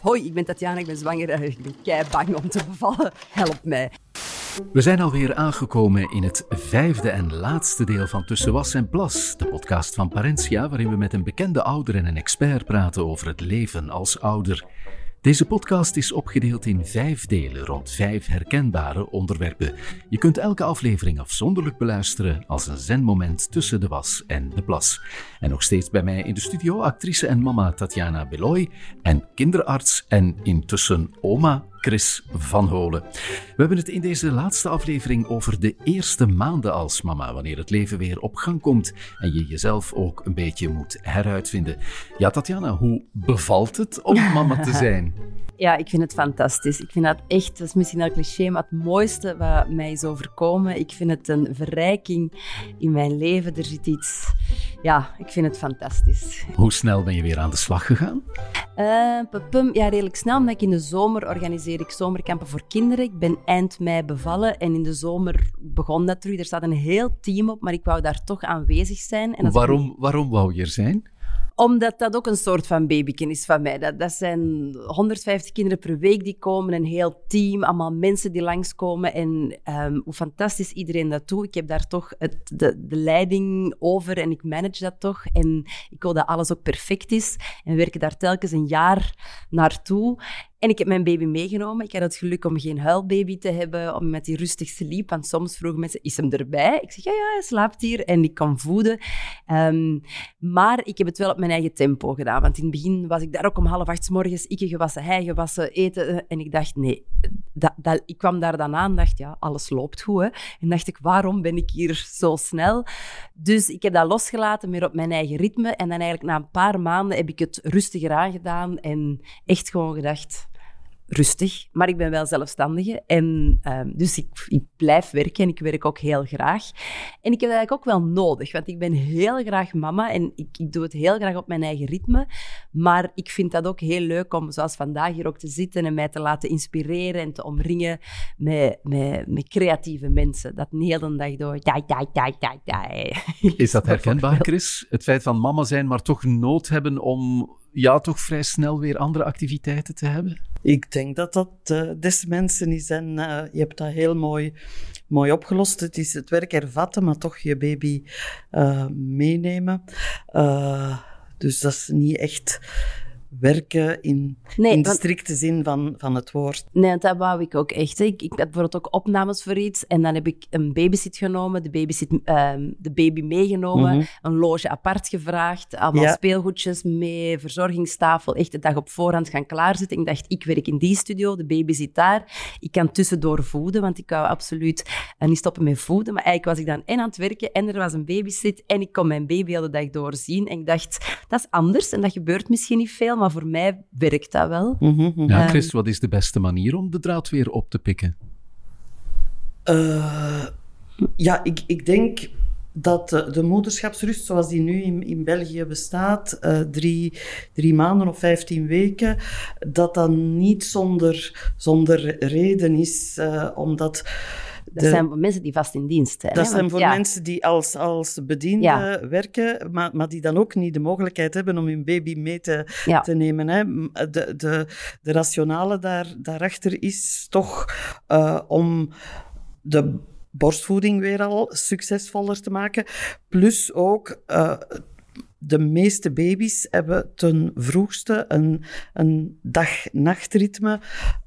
Hoi, ik ben Tatjana, ik ben zwanger. Eh, ik ben kei bang om te bevallen. Help mij. We zijn alweer aangekomen in het vijfde en laatste deel van Tussen Was en Plas, de podcast van Parentia, waarin we met een bekende ouder en een expert praten over het leven als ouder. Deze podcast is opgedeeld in vijf delen rond vijf herkenbare onderwerpen. Je kunt elke aflevering afzonderlijk beluisteren als een zenmoment tussen de was en de plas. En nog steeds bij mij in de studio actrice en mama Tatjana Beloy en kinderarts en intussen oma Chris van Holen. We hebben het in deze laatste aflevering over de eerste maanden als mama, wanneer het leven weer op gang komt en je jezelf ook een beetje moet heruitvinden. Ja, Tatjana, hoe bevalt het om mama te zijn? Ja, ik vind het fantastisch. Ik vind dat echt, dat is misschien een cliché, maar het mooiste wat mij is overkomen. Ik vind het een verrijking in mijn leven. Er zit iets, ja, ik vind het fantastisch. Hoe snel ben je weer aan de slag gegaan? Uh, ja, redelijk snel, omdat ik in de zomer organiseer ik zomerkampen voor kinderen. Ik ben eind mei bevallen en in de zomer begon dat terug. Er staat een heel team op, maar ik wou daar toch aanwezig zijn. En waarom, waarom wou je er zijn? Omdat dat ook een soort van babyken is van mij. Dat, dat zijn 150 kinderen per week die komen, een heel team, allemaal mensen die langskomen. En um, hoe fantastisch iedereen dat doet. Ik heb daar toch het, de, de leiding over en ik manage dat toch. En ik wil dat alles ook perfect is. En we werken daar telkens een jaar naartoe. En ik heb mijn baby meegenomen. Ik had het geluk om geen huilbaby te hebben, om met die rustig sliep. Want soms vroegen mensen, is hem erbij? Ik zeg, ja, ja, hij slaapt hier en ik kan voeden. Um, maar ik heb het wel op mijn eigen tempo gedaan. Want in het begin was ik daar ook om half acht s morgens. Ik gewassen, hij gewassen, eten. En ik dacht, nee. Dat, dat, ik kwam daar dan aan dacht, ja, alles loopt goed. Hè? En dacht ik, waarom ben ik hier zo snel? Dus ik heb dat losgelaten, meer op mijn eigen ritme. En dan eigenlijk na een paar maanden heb ik het rustiger aangedaan. En echt gewoon gedacht rustig, maar ik ben wel zelfstandige. En uh, dus ik, ik, blijf werken en ik werk ook heel graag. En ik heb dat eigenlijk ook wel nodig, want ik ben heel graag mama en ik, ik, doe het heel graag op mijn eigen ritme. Maar ik vind dat ook heel leuk om, zoals vandaag, hier ook te zitten en mij te laten inspireren en te omringen met, met, met creatieve mensen. Dat de hele dag door. Ja, ja, ja, ja, ja. Is dat herkenbaar, Chris? Het feit van mama zijn, maar toch nood hebben om ja, toch vrij snel weer andere activiteiten te hebben? Ik denk dat dat uh, des mensen is en uh, je hebt dat heel mooi, mooi opgelost. Het is het werk ervatten, maar toch je baby uh, meenemen. dus dat is niet echt werken in, in de strikte zin van, van het woord. Nee, dat wou ik ook echt. Ik, ik had bijvoorbeeld ook opnames voor iets en dan heb ik een babysit genomen, de, babysit, um, de baby meegenomen, mhm. een loge apart gevraagd, allemaal speelgoedjes mee, verzorgingstafel, echt de dag op voorhand gaan klaarzitten. Ik dacht, ik werk in die studio, de baby zit daar. Ik kan tussendoor voeden, want ik wou absoluut uh, niet stoppen met voeden. Maar eigenlijk was ik dan en aan het werken en er was een babysit en ik kon mijn baby de dag doorzien. En ik dacht, dat is anders en dat gebeurt misschien niet veel, maar voor mij werkt dat wel. Mhm. Ja, Chris, wat is de beste manier om de draad weer op te pikken? Uh, ja, ik, ik denk dat de, de, moederschapsrust zoals die nu in, in België bestaat, uh, drie, drie maanden of vijftien weken, dat dat niet zonder, zonder reden is, uh, omdat dat zijn voor mensen die vast in dienst zijn. Dat zijn voor mensen die als, als bediende werken, maar, maar die dan ook niet de mogelijkheid hebben om hun baby mee te, te nemen. Hè. De, de, de rationale daar, daarachter is toch uh, om de borstvoeding weer al succesvoller te maken. Plus ook uh, de meeste baby's hebben ten vroegste een, een dag-nachtritme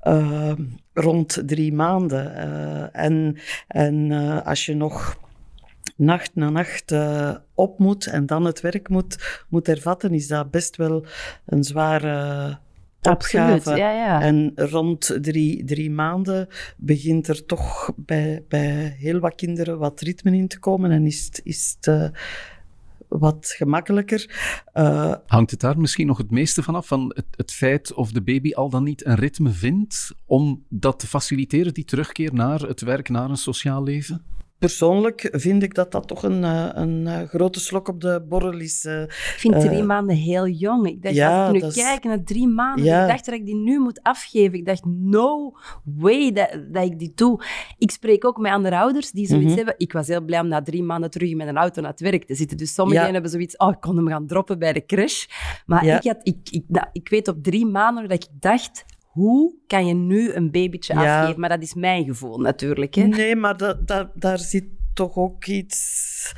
uh, rond drie maanden. Uh, en en uh, als je nog nacht na nacht op moet en dan het werk moet, moet ervatten, is dat best wel een zware opgave. Absoluut, ja, ja. En rond drie, drie maanden begint er toch bij, bij heel wat kinderen wat ritme in te komen en is, is het wat gemakkelijker. Uh, Hangt het daar misschien nog het meeste vanaf, van het, het, feit of de baby al dan niet een ritme vindt om dat te faciliteren, die terugkeer naar het werk, naar een sociaal leven? Persoonlijk vind ik dat dat toch een, eh, een, eh, grote slok op de borrel is. Uh, ik vind drie maanden heel jong. Ik dacht, ja, als ik nu is... kijk naar drie maanden, ik dacht dat ik die nu moet afgeven. Ik dacht, no way dat, dat ik die doe. Ik spreek ook met andere ouders die zoiets mhm. hebben. Ik was heel blij om na drie maanden terug in mijn auto naar het werk te zitten. Dus sommigen hebben zoiets, oh, ik kon hem gaan droppen bij de crash. Maar ik, had, ik, ik, ik weet op drie maanden dat ik dacht, hoe kan je nu een babytje afgeven? Maar dat is mijn gevoel natuurlijk. Hè? Nee, maar dat, dat, daar zit toch ook iets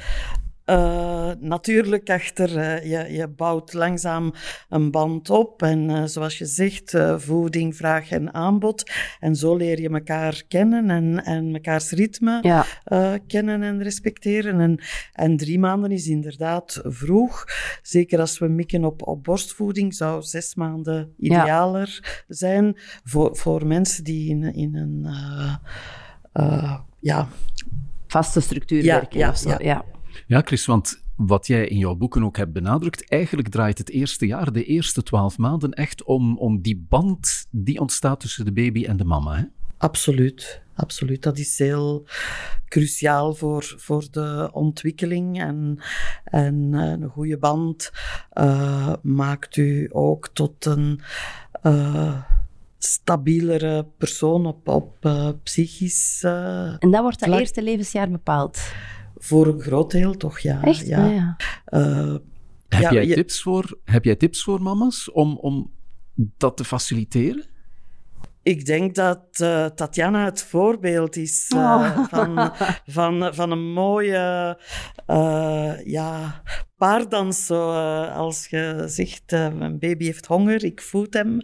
uh, natuurlijk achter. Uh, je, je bouwt langzaam een band op. En uh, zoals je zegt, voeding, vraag en aanbod. En zo leer je elkaar kennen en, en mekaars ritme ja. kennen en respecteren. En, en drie maanden is inderdaad vroeg. Zeker als we mikken op, op borstvoeding, zou zes maanden idealer zijn voor, voor mensen die in, in een. ja, vaste structuur werken. Ja, ja, ja. Ja, Chris, want wat jij in jouw boeken ook hebt benadrukt, eigenlijk draait het eerste jaar, de eerste twaalf maanden, echt om, om die band die ontstaat tussen de baby en de mama. Hè? Absoluut, absoluut. Dat is heel cruciaal voor, voor de ontwikkeling. En, en eh, een goede band uh, maakt u ook tot een. Uh, stabielere persoon op, op uh, psychisch. Uh, en dat wordt dat eerste levensjaar bepaald? Voor een groot deel toch, ja. Echt? Ja. ja. Uh, heb, jij tips voor, heb jij tips voor mama's om, om dat te faciliteren? Ik denk dat uh, Tatjana het voorbeeld is uh, oh. van, van, van een mooie uh, ja, paardans. Zo, als je zegt, mijn baby heeft honger, ik voed hem.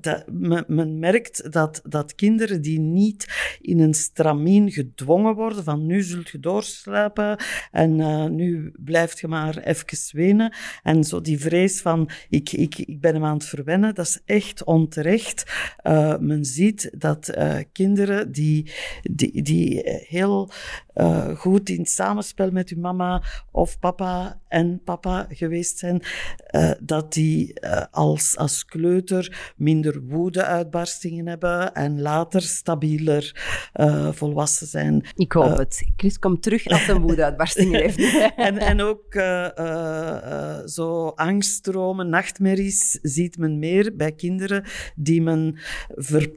dat, men, merkt dat, dat kinderen die niet in een stramien gedwongen worden, van nu zult je doorslapen en nu blijft je maar even wenen. En zo die vrees van, ik, ik, ik ben hem aan het verwennen, dat is echt onterecht. Uh, men ziet dat kinderen die, die, die heel goed in samenspel met hun mama of papa en papa geweest zijn, dat die als, als kleuter minder woede-uitbarstingen hebben en later stabieler volwassen zijn. Ik hoop het. Chris komt terug als een woede-uitbarstingen heeft. en, en ook zo angststromen, nachtmerries ziet men meer bij kinderen die men ver,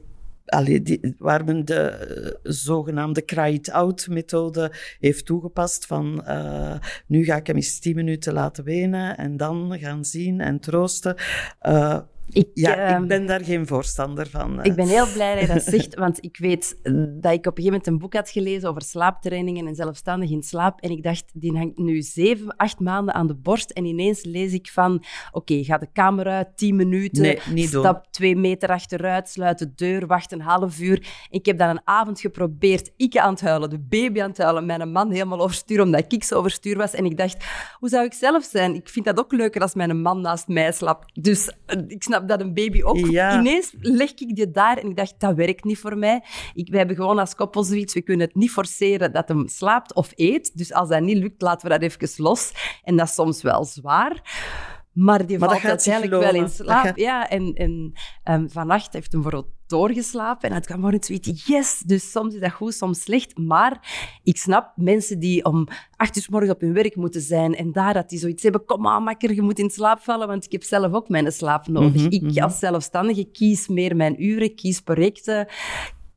waar men de uh, zogenaamde cry-it-out-methode heeft toegepast. Van uh, nu ga ik hem eens tien minuten laten wenen en dan gaan zien en troosten. Uh, ik, ja, ik ehm, ben daar geen voorstander van. Ik ben heel blij dat je dat zegt, want ik weet dat ik op een gegeven moment een boek had gelezen over slaaptrainingen en zelfstandig in slaap. En ik dacht, die hangt nu zeven, acht maanden aan de borst. En ineens lees ik van, oké, ga de kamer uit, tien minuten, nee, stap twee meter achteruit, sluit de deur, wacht een half uur. Ik heb dan een avond geprobeerd, ik aan het huilen, de baby aan het huilen, mijn man helemaal overstuur, omdat ik zo overstuur was. En ik dacht, hoe zou ik zelf zijn? Ik vind dat ook leuker als mijn man naast mij slaapt. Dus eh, ik snap dat een baby ook. Ineens leg ik die daar en ik dacht, dat werkt niet voor mij. Ik, wij hebben gewoon als koppel zoiets, we kunnen het niet forceren dat hem slaapt of eet. Dus als dat niet lukt, laten we dat even los. En dat is soms wel zwaar. Maar die maar valt uiteindelijk wel in slaap. Ja, en, en um, vannacht heeft hem vooral doorgeslapen. En het kwam morgen zoiets, yes! Dus soms is dat goed, soms slecht. Maar ik snap mensen die om acht uur morgens op hun werk moeten zijn en daar dat die zoiets hebben, kom aan, makker, je moet in slaap vallen, want ik heb zelf ook mijn slaap nodig. Mhm, ik mhm. als zelfstandige kies meer mijn uren, kies projecten,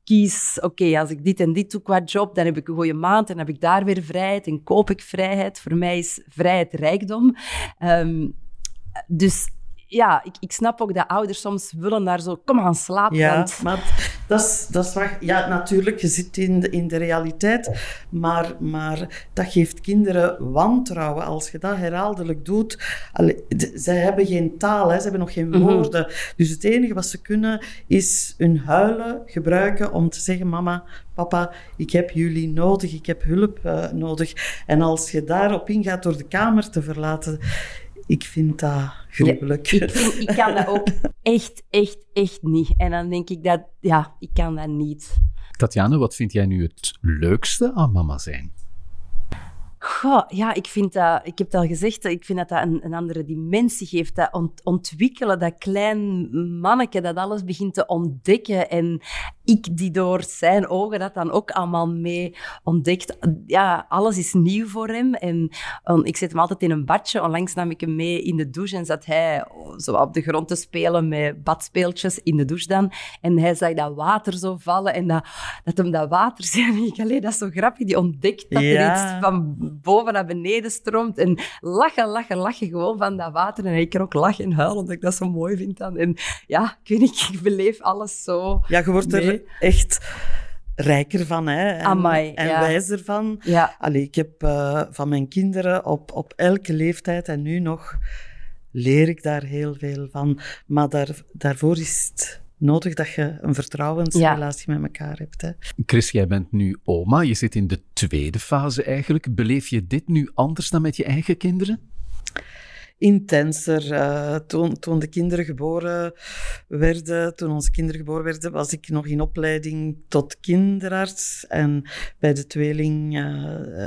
kies, oké, als ik dit en dit doe qua job, dan heb ik een goede maand en heb ik daar weer vrijheid en koop ik vrijheid. Voor mij is vrijheid rijkdom. Um, dus ja, ik, ik snap ook dat ouders soms willen daar zo, kom aan, slaap. Ja, maar dat is, dat is waar. Ja, natuurlijk, je zit in de, in de realiteit, maar, maar dat geeft kinderen wantrouwen. Als je dat herhaaldelijk doet, allee, zij hebben geen taal, hè, ze hebben nog geen mhm. woorden. Dus het enige wat ze kunnen, is hun huilen gebruiken om te zeggen, mama, papa, ik heb jullie nodig, ik heb hulp uh, nodig. En als je daarop ingaat door de kamer te verlaten ik vind dat gruwelijk. ik, ik, kan dat ook echt, echt, echt niet. En dan denk ik dat, ja, ik kan dat niet. Tatjana, wat vind jij nu het leukste aan mama zijn? Goh, ja, ik vind dat, ik heb het al gezegd, ik vind dat dat een, een andere dimensie geeft. Dat ontwikkelen, dat klein manneke dat alles begint te ontdekken. En ik die door zijn ogen dat dan ook allemaal mee ontdekt. Ja, alles is nieuw voor hem. En ik zet hem altijd in een badje. Onlangs nam ik hem mee in de douche en zat hij zo op de grond te spelen met badspeeltjes in de douche dan. En hij zag dat water zo vallen en dat, dat hem dat water zei. Ik, allee, dat is zo grappig. Die ontdekt dat er iets van boven naar beneden stroomt. En lachen, lachen, lachen gewoon van dat water. En ik kan ook lachen en huilen, omdat ik dat zo mooi vind dan. En ja, ik weet niet, ik beleef alles zo Ja, je wordt er echt rijker van hè? en, en wijzer van. Ja. Allee, ik heb uh, van mijn kinderen op, op elke leeftijd en nu nog leer ik daar heel veel van. Maar daar, daarvoor is het nodig dat je een vertrouwensrelatie met elkaar hebt. Hè. Chris, jij bent nu oma. Je zit in de tweede fase eigenlijk. Beleef je dit nu anders dan met je eigen kinderen? Intenser. Uh, toen, toen de kinderen geboren werden, toen onze kinderen geboren werden, was ik nog in opleiding tot kinderarts. En bij de tweeling uh,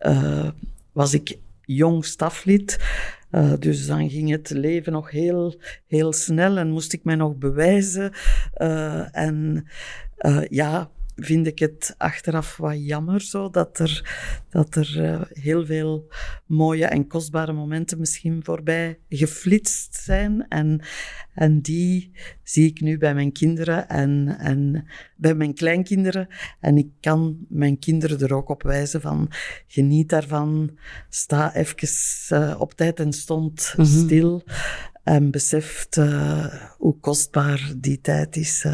uh, was ik jong staflid. Dus dan ging het leven nog heel, heel snel en moest ik mij nog bewijzen. En ja, vind ik het achteraf wat jammer zo dat er, dat er uh, heel veel mooie en kostbare momenten misschien voorbij geflitst zijn. En, en die zie ik nu bij mijn kinderen en, en bij mijn kleinkinderen. En ik kan mijn kinderen er ook op wijzen van geniet daarvan, sta even uh, op tijd en stond mm -hmm. stil en beseft uh, hoe kostbaar die tijd is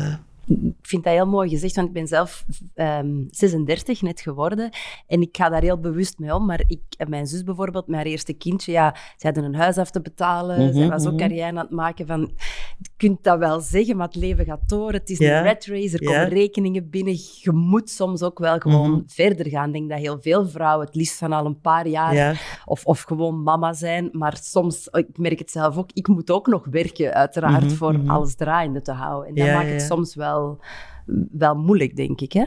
vind dat heel mooi gezegd, want ik ben zelf um, ehm, 36 net geworden. En ik ga daar heel bewust mee om. Maar ik, mijn zus bijvoorbeeld, mijn eerste kindje, ja, ze hadden een huis af te betalen. Mm zij was ook mhm. carrière aan het maken van... Je kunt dat wel zeggen, maar het leven gaat door. Het is een red race, er komen rekeningen binnen. Je moet soms ook wel gewoon mhm. verder gaan. Ik denk dat heel veel vrouwen het liefst van al een paar jaar... Of, of gewoon mama zijn. Maar soms, ik merk het zelf ook, ik moet ook nog werken, uiteraard, mhm, voor alles draaiende te houden. En dat maakt het soms wel wel, moeilijk, denk ik. Hè?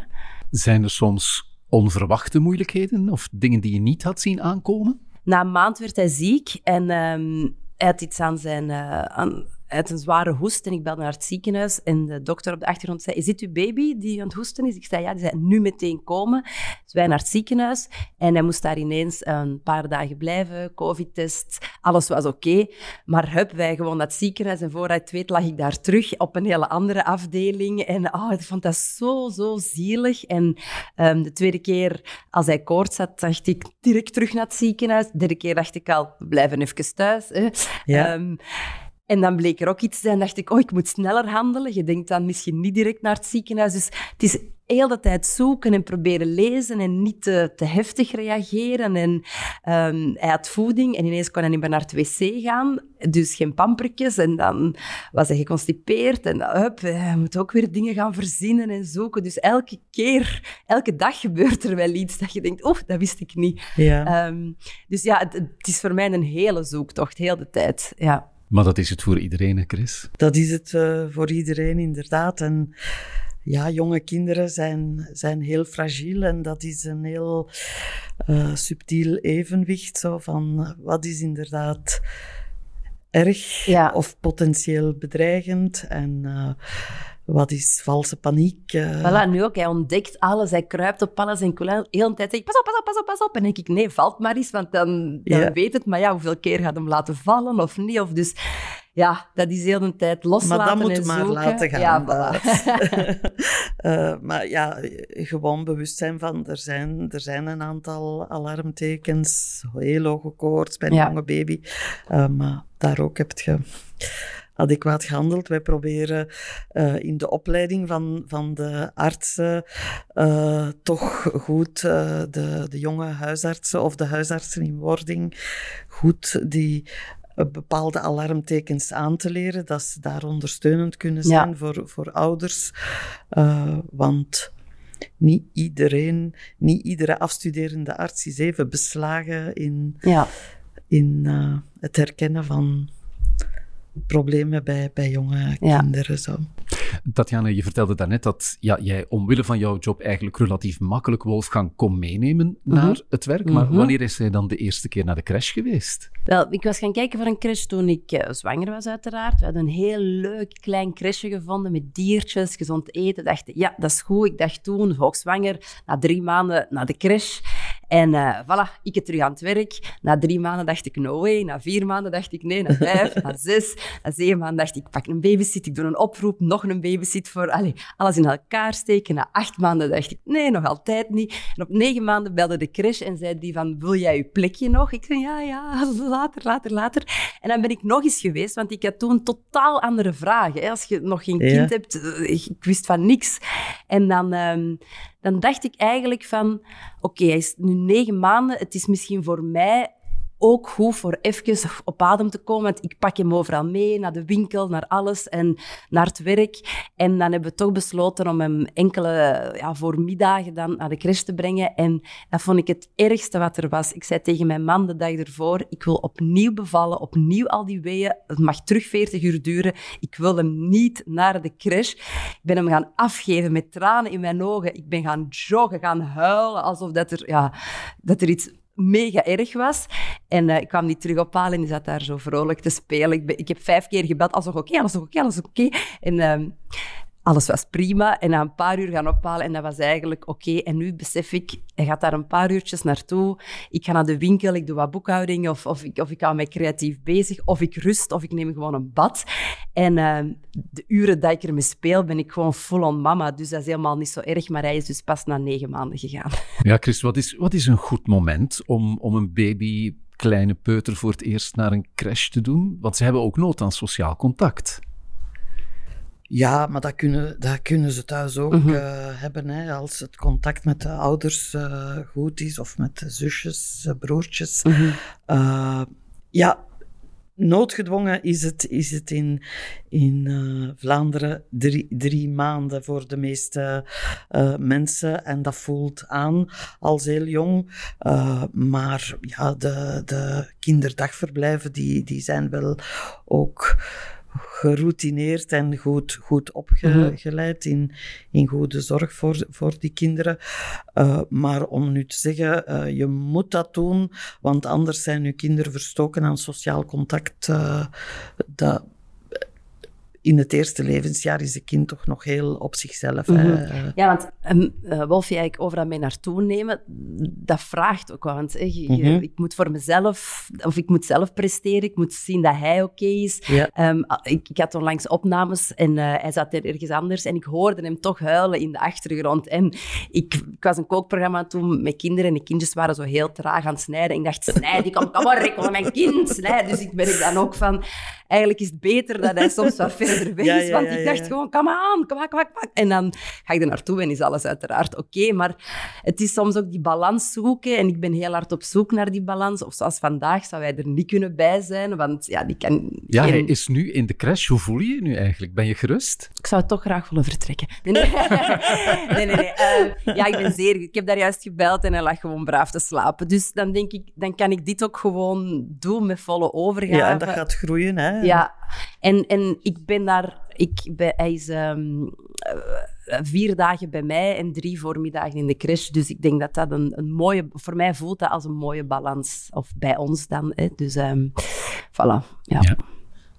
Zijn er soms onverwachte moeilijkheden of dingen die je niet had zien aankomen? Na een maand werd hij ziek en um, hij had iets aan zijn, uh, aan, uit een zware hoest en ik belde naar het ziekenhuis en de dokter op de achtergrond zei, is dit uw baby die aan het hoesten is? Ik zei, ja. Die zei, nu meteen komen. Dus wij naar het ziekenhuis en hij moest daar ineens een paar dagen blijven, covid-test, alles was oké. Maar hup, wij gewoon naar het ziekenhuis en vooruit het weet lag ik daar terug op een hele andere afdeling. En oh, ik vond dat zo, zo zielig. En um, de tweede keer als hij koorts had, dacht ik direct terug naar het ziekenhuis. De derde keer dacht ik al, we blijven even thuis. Hè. Ja. Um, en dan bleek er ook iets te zijn, dacht ik, oh, ik moet sneller handelen. Je denkt dan misschien niet direct naar het ziekenhuis. Dus het is heel de tijd zoeken en proberen lezen en niet te, te heftig reageren. En um, hij had voeding en ineens kon hij niet meer naar het wc gaan. Dus geen pampertjes. En dan was hij geconstipeerd. En hup, hij moet ook weer dingen gaan verzinnen en zoeken. Dus elke keer, elke dag gebeurt er wel iets dat je denkt, oh, dat wist ik niet. Ja. Um, dus ja, het, het, is voor mij een hele zoektocht, heel de tijd. Ja. Maar dat is het voor iedereen, Chris? Dat is het uh, voor iedereen, inderdaad. En ja, jonge kinderen zijn, zijn heel fragiel en dat is een heel uh, subtiel evenwicht zo van wat is inderdaad erg ja. of potentieel bedreigend en uh, wat is valse paniek? Uh... Voilà, nu ook. Hij ontdekt alles. Hij kruipt op alles en de hele tijd zegt pas op, pas op, pas op, pas op. En denk ik, nee, valt maar eens, want dan, dan weet het. Maar ja, hoeveel keer gaat hem laten vallen of niet? Of dus ja, dat is heel de tijd loslaten Maar dat moet maar laten gaan. Ja, voilà. uh, maar ja, gewoon bewustzijn van, er zijn, er zijn een aantal alarmtekens, heel hoge koorts bij een jonge baby. Uh, maar daar ook heb je adequaat gehandeld. Wij proberen uh, in de opleiding van, van de artsen uh, toch goed uh, de, de jonge huisartsen of de huisartsen in wording goed die bepaalde alarmtekens aan te leren, dat ze daar ondersteunend kunnen zijn ja. voor, voor ouders. want niet iedereen, niet iedere afstuderende arts is even beslagen in, ja. in het herkennen van problemen bij, bij jonge kinderen. Zo. Tatjana, je vertelde daarnet dat ja, jij omwille van jouw job eigenlijk relatief makkelijk Wolfgang kon meenemen naar mhm. het werk. Maar mhm. wanneer is hij dan de eerste keer naar de crash geweest? Wel, ik was gaan kijken voor een crash toen ik uh, zwanger was, uiteraard. We hadden een heel leuk klein crashje gevonden met diertjes, gezond eten. dacht, ja, dat is goed. Ik dacht toen, hoogzwanger, na drie maanden naar de crash. En uh, voilà, ik het terug aan het werk. Na drie maanden dacht ik no way. Na vier maanden dacht ik nee. Na vijf, na zes, na zeven maanden dacht ik pak een babysit. Ik doe een oproep, nog een babysit voor allez, alles in elkaar steken. Na acht maanden dacht ik nee, nog altijd niet. En op negen maanden belde de crash en zei die van wil jij je plekje nog? Ik zei ja, ja, later, later, later. En dan ben ik nog eens geweest, want ik had toen totaal andere vragen. Hè. Als je nog geen kind hebt, eh, ik wist van niks. En dan... Um, dan dacht ik eigenlijk van, oké, hij is nu negen maanden, het is misschien voor mij ook goed voor even op adem te komen. Want ik pak hem overal mee, naar de winkel, naar alles en naar het werk. En dan hebben we toch besloten om hem enkele ja, voormiddagen dan naar de crash te brengen. En dat vond ik het ergste wat er was. Ik zei tegen mijn man de dag ervoor, ik wil opnieuw bevallen, opnieuw al die weeën. Het mag terug 40 uur duren. Ik wil hem niet naar de crash. Ik ben hem gaan afgeven met tranen in mijn ogen. Ik ben gaan joggen, gaan huilen, alsof dat er, ja, dat er iets mega erg was. En uh, ik kwam die terug ophalen en die zat daar zo vrolijk te spelen. Ik, ik heb vijf keer gebeld, alles oké, alles nog oké, alles oké. En uh, alles was prima. En na een paar uur gaan ophalen en dat was eigenlijk oké. En nu besef ik, hij gaat daar een paar uurtjes naartoe. Ik ga naar de winkel, ik doe wat boekhouding of, of, ik, of ik hou mij creatief bezig. Of ik rust of ik neem gewoon een bad. En uh, de uren dat ik ermee speel, ben ik gewoon full-on mama. Dus dat is helemaal niet zo erg. Maar hij is dus pas na negen maanden gegaan. Ja, Chris, wat is, wat is een goed moment om, om een baby, kleine peuter, voor het eerst naar een crash te doen? Want ze hebben ook nood aan sociaal contact. Ja, maar dat kunnen, dat kunnen ze thuis ook mhm. eh, hebben. Hè, als het contact met de ouders uh, goed is, of met de zusjes, uh, broertjes. Mm ja, noodgedwongen is het, is het in, in Vlaanderen drie, drie maanden voor de meeste mensen. En dat voelt aan als heel jong. maar ja, de, de kinderdagverblijven die, die zijn wel ook geroutineerd en goed, goed opgeleid in, in goede zorg voor, voor die kinderen. Uh, maar om nu te zeggen, uh, je moet dat doen, want anders zijn je kinderen verstoken aan sociaal contact. Uh, dat, in het eerste levensjaar is het kind toch nog heel op zichzelf. Mhm. Ja, want um, uh, Wolfie, ik overal mee naartoe nemen, dat vraagt ook wel. Want mhm. ik moet voor mezelf, of ik moet zelf presteren, ik moet zien dat hij oké is. Ehm, ik, ik, had onlangs opnames en uh, hij zat er ergens anders en ik hoorde hem toch huilen in de achtergrond. En ik, ik was een kookprogramma toen met kinderen en de kindjes waren zo heel traag aan het snijden. Ik dacht, snijd, ik kom, kom maar, ik wil mijn kind snijden. Dus ik ben dan ook van, eigenlijk is het beter dat hij soms wat verder weg is. want ik dacht gewoon, kom aan, kom aan, kom aan. En dan ga ik er naartoe en is alles uiteraard oké. maar het is soms ook die balans zoeken. En ik ben heel hard op zoek naar die balans. Of zoals vandaag zou hij er niet kunnen bij zijn. Want ja, die kan... Ja, hij is nu in de crash. Hoe voel je je nu eigenlijk? Ben je gerust? Ik zou het toch graag willen vertrekken. Nee, nee, nee. nee, eh, ja, ik ben zeer... Ik heb daar juist gebeld en hij lag gewoon braaf te slapen. Dus dan denk ik, dan kan ik dit ook gewoon doen met volle overgave. Ja, en dat gaat groeien, hè? Ja, en, en ik ben daar... Ik ben, hij is um, vier dagen bij mij en drie voormiddagen in de crash. Dus ik denk dat dat een, een mooie... Voor mij voelt dat als een mooie balans. Of bij ons dan. Hè. Dus um, voilà, ja. ja.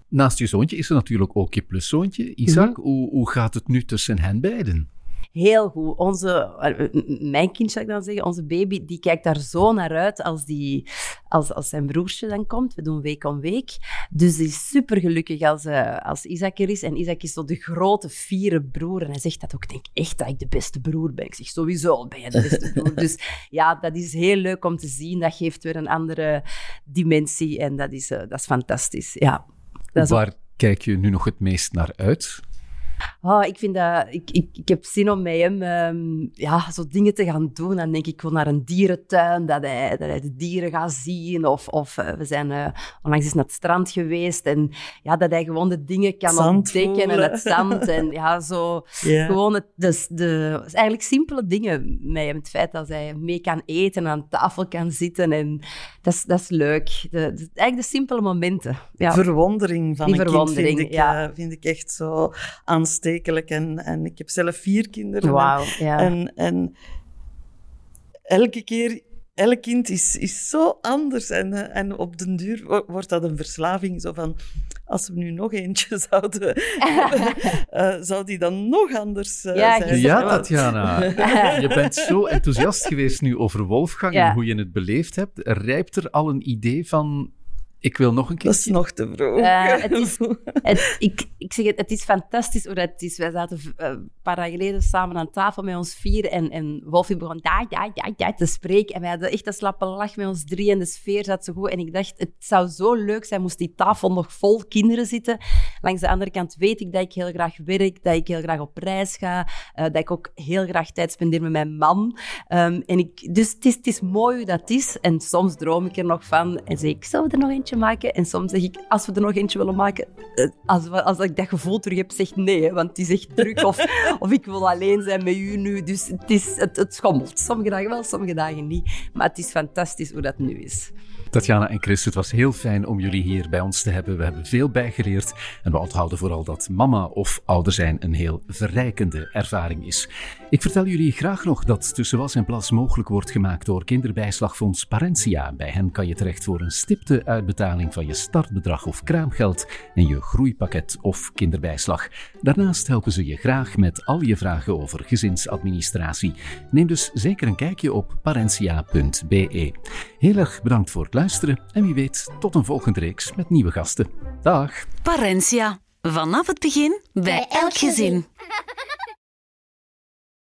Naast je zoontje is er natuurlijk ook je pluszoontje, Isaac. Mhm. hoe, hoe gaat het nu tussen hen beiden? Heel goed. Onze, eh, mijn kind, zou ik dan zeggen, onze baby, die kijkt daar zo naar uit als, die, als, als zijn broertje dan komt. We doen week om week. Dus die is super gelukkig als, uh, als Isaac er is. En Isaac is zo de grote, vierde broer. En hij zegt dat ook. Ik denk echt dat ik de beste broer ben. Ik zeg sowieso ben je de beste broer. dus ja, dat is heel leuk om te zien. Dat geeft weer een andere dimensie. En dat is, uh, dat is fantastisch. Ja. Dat Waar kijk je nu nog het meest naar uit? Oh, ik vind dat... Ik, ik, ik heb zin om met hem um, ja, zo dingen te gaan doen. Dan denk ik, ik wil naar een dierentuin, dat hij, dat hij de dieren gaat zien. Of, of uh, we zijn uh, onlangs eens naar het strand geweest. En ja, dat hij gewoon de dingen kan zand ontdekken voelen. en het zand. En ja, zo... Yeah. Gewoon het, dus de, eigenlijk simpele dingen met hem. Het feit dat hij mee kan eten, aan tafel kan zitten. En dat is, dat is leuk. De, de, eigenlijk de simpele momenten. Ja. Verwondering van Die een verwondering, kind vind ik, ja. uh, vind ik echt zo aanstekelijk aanstekelijk. En, en ik heb zelf vier kinderen. Wauw, ja. En, en elke keer elk kind is, is zo anders. En, eh, en op den duur wordt dat een verslaving. Zo van, als we nu nog eentje zouden uh, zou die dan nog anders uh, ja, zijn? Ja, Tatjana. je bent zo enthousiast geweest nu over Wolfgang en hoe je het beleefd hebt. Rijpt er al een idee van ik wil nog een keer. Dat is nog te vroeg. Uh, het is, het, ik, ik zeg het, het is fantastisch hoe dat is. Wij zaten uh, een paar dagen geleden samen aan tafel met ons vier en, en Wolfie begon ja, ja, ja, ja, te spreken. En wij hadden echt een slappe lach met ons drie en de sfeer zat zo goed. En ik dacht, het zou zo leuk zijn moest die tafel nog vol kinderen zitten. Langs de andere kant weet ik dat ik heel graag werk, dat ik heel graag op reis ga, uh, dat ik ook heel graag tijd spendeer met mijn man. Um, en ik, dus het is, het is mooi hoe dat is. En soms droom ik er nog van en zeg ik, zou er nog eentje maken. En soms zeg ik, als we er nog eentje willen maken, eh, als, als ik dat gevoel terug heb, zeg nee, hè, want het is echt druk. Of, of ik wil alleen zijn met u nu. Dus het, is, het, het schommelt. Sommige dagen wel, sommige dagen niet. Maar het is fantastisch hoe dat nu is. Tatjana en Chris, het was heel fijn om jullie hier bij ons te hebben. We hebben veel bijgeleerd en we onthouden vooral dat mama of ouder zijn een heel verrijkende ervaring is. Ik vertel jullie graag nog dat Tussen Was en Plas mogelijk wordt gemaakt door kinderbijslagfonds Parentia. Bij hen kan je terecht voor een stipte uitbetaling van je startbedrag of kraamgeld en je groeipakket of kinderbijslag. Daarnaast helpen ze je graag met al je vragen over gezinsadministratie. Neem dus zeker een kijkje op parentia.be. Heel erg bedankt voor het luisteren en wie weet tot een volgende reeks met nieuwe gasten. Dag! Parentia. Vanaf het begin bij elk gezin.